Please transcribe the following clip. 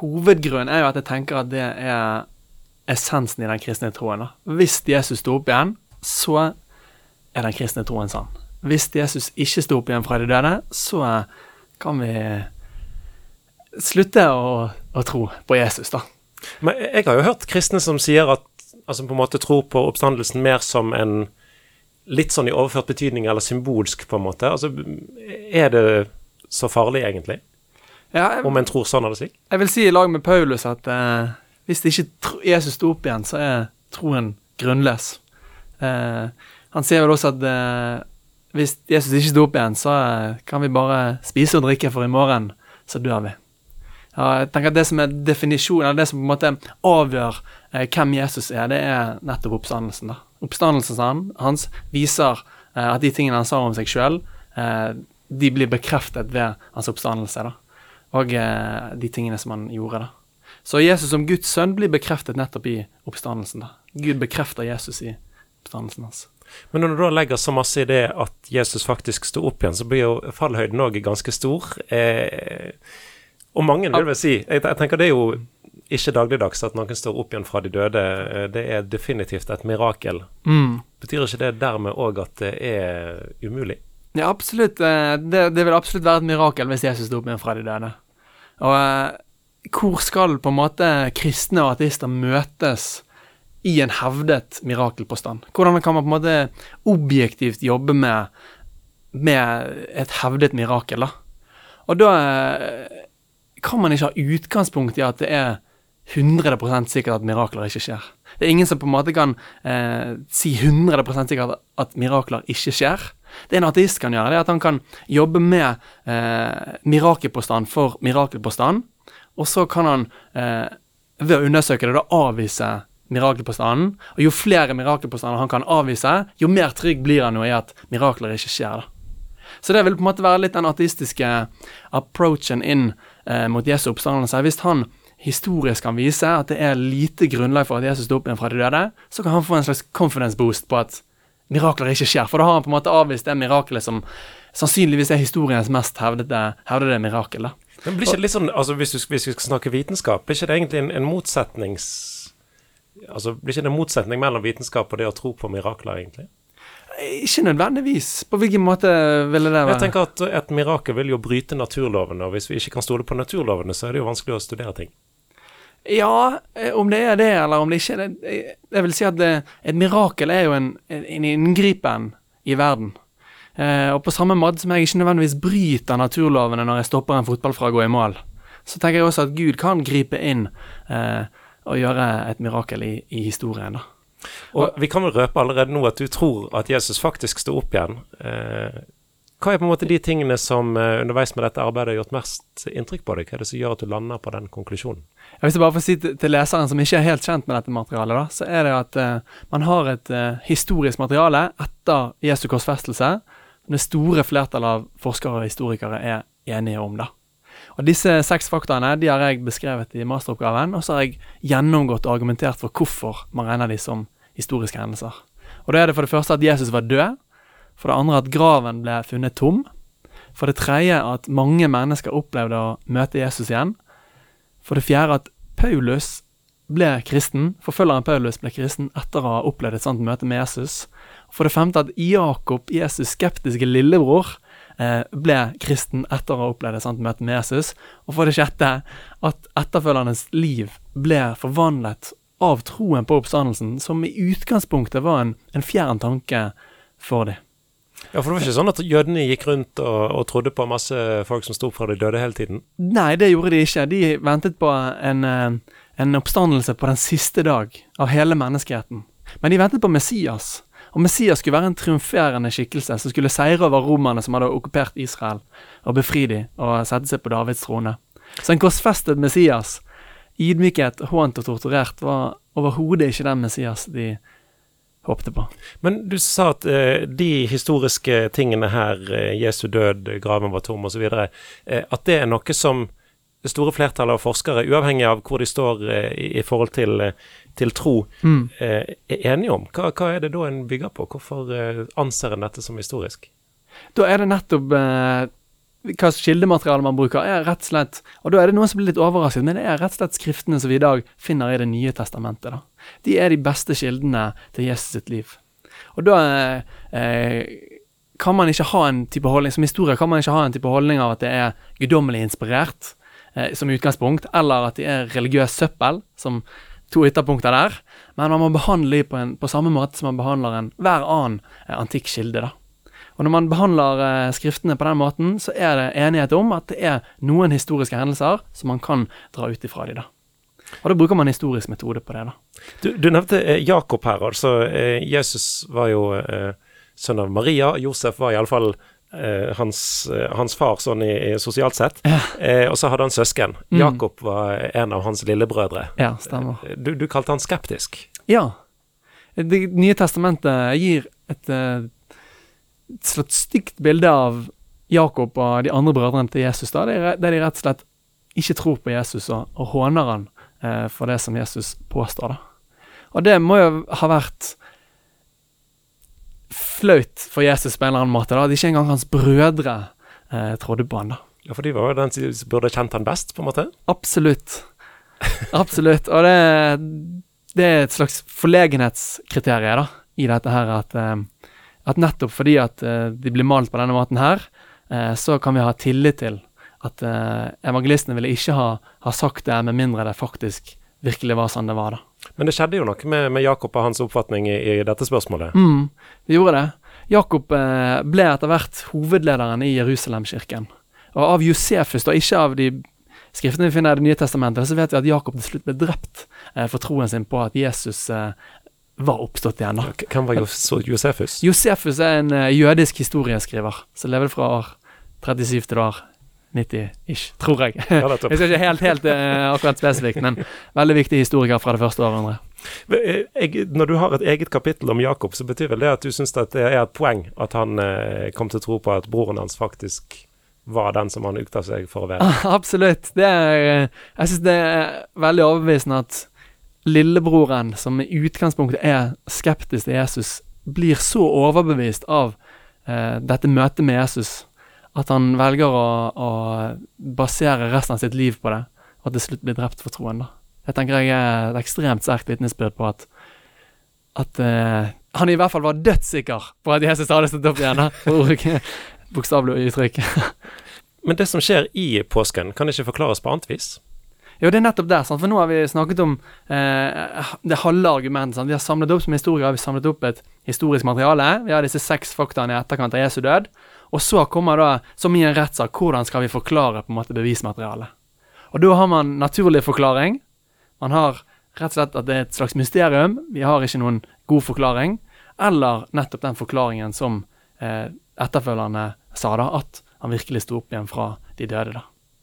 Hovedgrunnen er jo at jeg tenker at det er essensen i den kristne troen. da. Hvis Jesus sto opp igjen, så er den kristne troen sann. Hvis Jesus ikke sto opp igjen fra de døde, så kan vi slutte å, å tro på Jesus, da. Men jeg har jo hørt kristne som sier at altså på en måte tror på oppstandelsen mer som en litt sånn i overført betydning, eller symbolsk, på en måte. Altså, er det så farlig, egentlig? Ja, jeg, Om en tror sånn eller slik? jeg vil si i lag med Paulus at eh, hvis det ikke Jesus sto opp igjen, så er troen grunnløs. Eh, han sier vel også at eh, hvis Jesus ikke sto opp igjen, så eh, kan vi bare spise og drikke, for i morgen så dør vi. Ja, jeg tenker at Det som er definisjonen, eller det som på en måte avgjør eh, hvem Jesus er, det er nettopp oppstandelsen. da. Oppstandelsen han- hans viser eh, at de tingene han sa om seg sjøl, eh, de blir bekreftet ved hans oppstandelse. da. Og eh, de tingene som han gjorde. da. Så Jesus som Guds sønn blir bekreftet nettopp i oppstandelsen. da. Gud bekrefter Jesus i oppstandelsen hans. Men når du da legger så masse i det at Jesus faktisk sto opp igjen, så blir jo fallhøyden òg ganske stor. Eh, og mange vil vel si jeg, jeg tenker det er jo ikke dagligdags at noen står opp igjen fra de døde. Eh, Det er definitivt et mirakel. Mm. Betyr ikke det dermed òg at det er umulig? Ja, absolutt. eh, Det, det vil absolutt være et mirakel hvis Jesus sto opp igjen fra de døde. Og eh, hvor skal på en måte kristne og ateister møtes i en hevdet mirakelpåstand? Hvordan kan man på en måte objektivt jobbe med, med et hevdet mirakel, da? Og da eh, kan man ikke ha utgangspunkt i at det er 100% sikkert at mirakler ikke skjer. Det er ingen som på en måte kan eh, si 100 sikkert at mirakler ikke skjer. Det en ateist kan gjøre, det er at han kan jobbe med eh, mirakelpåstand for mirakelpåstand, og så kan han eh, ved å undersøke det da avvise mirakelpåstanden. Og jo flere mirakelpåstander han kan avvise, jo mer trygg blir han jo i at mirakler ikke skjer. da. Så det vil på en måte være litt den ateistiske approachen inn eh, mot Jesu oppstandelse. Hvis han historisk kan vise at det er lite grunnlag for at Jesus sto opp igjen fra de døde, så kan han få en slags confidence boost på at mirakler ikke skjer. For da har han på en måte avvist det mirakelet som sannsynligvis er historiens mest hevdede, hevdede mirakel. Men blir ikke det litt sånn, altså hvis, du, hvis vi skal snakke vitenskap, blir ikke det egentlig en, en motsetnings... Altså, Blir ikke det en motsetning mellom vitenskap og det å tro på mirakler, egentlig? Ikke nødvendigvis. På hvilken måte ville det være? Jeg tenker at et mirakel vil jo bryte naturlovene, og hvis vi ikke kan stole på naturlovene, så er det jo vanskelig å studere ting. Ja, eh, om det er det, eller om det ikke er det Jeg jeg vil si at det, et mirakel er jo en, en inngripen i verden. Eh, og på samme måte som jeg ikke nødvendigvis bryter naturlovene når jeg stopper en fotball fra å gå i mål, så tenker jeg også at Gud kan gripe inn eh, og gjøre et mirakel i, i historien. da. Og vi kan vel røpe allerede nå at du tror at Jesus faktisk står opp igjen. Eh, hva er på en måte de tingene som eh, underveis med dette arbeidet har gjort mest inntrykk på deg? Hva er det som gjør at du lander på den konklusjonen? Hvis Jeg bare får si til leseren som ikke er helt kjent med dette materialet, da, så er det at uh, man har et uh, historisk materiale etter Jesu korsfestelse som det store flertallet av forskere og historikere er enige om. da. Og Disse seks faktaene de har jeg beskrevet i masteroppgaven, og så har jeg gjennomgått og argumentert for hvorfor man regner de som historiske hendelser. Og Da er det for det første at Jesus var død, for det andre at graven ble funnet tom, for det tredje at mange mennesker opplevde å møte Jesus igjen, for det fjerde at Paulus ble kristen, forfølgeren Paulus ble kristen etter å ha opplevd et sånt møte med Jesus. For det femte at Jakob, Jesus' skeptiske lillebror, eh, ble kristen etter å ha opplevd et sånt møte med Jesus. Og for det sjette at etterfølgernes liv ble forvandlet av troen på oppstandelsen, som i utgangspunktet var en, en fjern tanke for dem. Ja, for det var ikke sånn at jødene gikk rundt og, og trodde på masse folk som sto opp fra de døde hele tiden? Nei, det gjorde de ikke. De ventet på en, eh, en oppstandelse på den siste dag av hele menneskeheten. Men de ventet på Messias. Og Messias skulle være en triumferende skikkelse som skulle seire over romerne som hadde okkupert Israel, og befri dem og sette seg på Davids trone. Så en korsfestet Messias, ydmyket, hånt og torturert, var overhodet ikke den Messias de håpte på. Men du sa at eh, de historiske tingene her, eh, Jesu død, graven var tom osv., eh, at det er noe som det store flertallet av forskere, uavhengig av hvor de står eh, i, i forhold til, eh, til tro, Mm. eh, er enige om. Hva, hva er det da en bygger på? Hvorfor eh, anser en dette som historisk? Da er det nettopp eh, hva kildemateriale man bruker, er rett og slett Og da er det noen som blir litt overrasket, men det er rett og slett skriftene som vi i dag finner i Det nye testamentet. da. De er de beste kildene til Jesus sitt liv. Og da eh, kan man ikke ha en type holdning Som historie kan man ikke ha en type holdning av at det er guddommelig inspirert eh, som utgangspunkt, eller at de er religiøs søppel, som to ytterpunkter der. Men man må behandle dem på, på samme måte som man behandler en hver annen eh, antikk kilde. da. Og når man behandler eh, skriftene på den måten, så er det enighet om at det er noen historiske hendelser som man kan dra ut ifra de da. Og da bruker man historisk metode på det, da. Du, du nevnte eh, Jakob her, altså. Eh, Jesus var jo eh, sønn av Maria. Josef var iallfall eh, hans, hans far sånn i, i sosialt sett. Ja. Eh, og så hadde han søsken. Mm. Jakob var en av hans lillebrødre. Ja, stemmer. Du, du kalte han skeptisk. Ja. Det nye testamentet gir et slags stygt bilde av Jakob og de andre brødrene til Jesus. da, Der de, rett og slett ikke tror på Jesus og, og håner han eh, for det som Jesus påstår. da. Og det må jo ha vært flaut for Jesus på en eller annen måte. da, At ikke engang hans brødre eh, trodde på han. da. Ja, For de var jo den som burde kjent han best, på en måte. Absolutt. Absolutt. Og det, det er et slags forlegenhetskriterium da, i dette her, at, eh, at nettopp fordi at eh, de blir malt på denne måten her, eh, så kan vi ha tillit til at eh, evangelistene ville ikke ha, ha sagt det med mindre det faktisk virkelig var sånn det var, da. Men det skjedde jo noe med, med Jakob og hans oppfatning i, i dette spørsmålet. Mm, det gjorde det. Jakob ble etter hvert hovedlederen i Jerusalem-kirken. Og av Josefus, da ikke av de skriftene vi finner i Det nye testamentet, så vet vi at Jakob til slutt ble drept for troen sin på at Jesus var oppstått igjen. da. Hvem var Josefus? Josefus er en eh, jødisk historieskriver som levde fra år 37 til år 90-ish, tror jeg. Ja. Jeg skal ikke helt, helt eh, akkurat spesifikt, men veldig viktig historiker fra det første århundret. Eh, Jeg, når du har et eget kapittel om Jakob, så betyr vel det at du syns det er et poeng at han eh, kom til å tro på at broren hans faktisk var den som han ukta seg for å være? Absolutt. Det er, jeg syns det er veldig overbevisende at lillebroren, som i utgangspunktet er skeptisk til Jesus, blir så overbevist av eh, dette møtet med Jesus at han velger å, å basere resten av sitt liv på det, og til slutt blir drept for troen. da. Det tenker jeg er et ekstremt sterkt vitnesbyrd på at, at eh, han i hvert fall var dødssikker på at Jesus hadde stått opp igjen, for å bruke bokstavelig uttrykk. Men det som skjer i påsken, kan ikke forklares på annet vis? Jo, det er nettopp der, sant? for nå har vi snakket om eh, det halve argumentet. Vi har samlet opp som historiker, har vi samlet opp et historisk materiale. Vi har disse seks faktaene i etterkant av Jesu død. Og så kommer da, som i en rettssak, hvordan skal vi forklare på en måte bevismaterialet. Og da har man naturlig forklaring. Man har rett og slett at det er et slags mysterium. Vi har ikke noen god forklaring. Eller nettopp den forklaringen som eh, etterfølgerne sa, da, at han virkelig sto opp igjen fra de døde. da.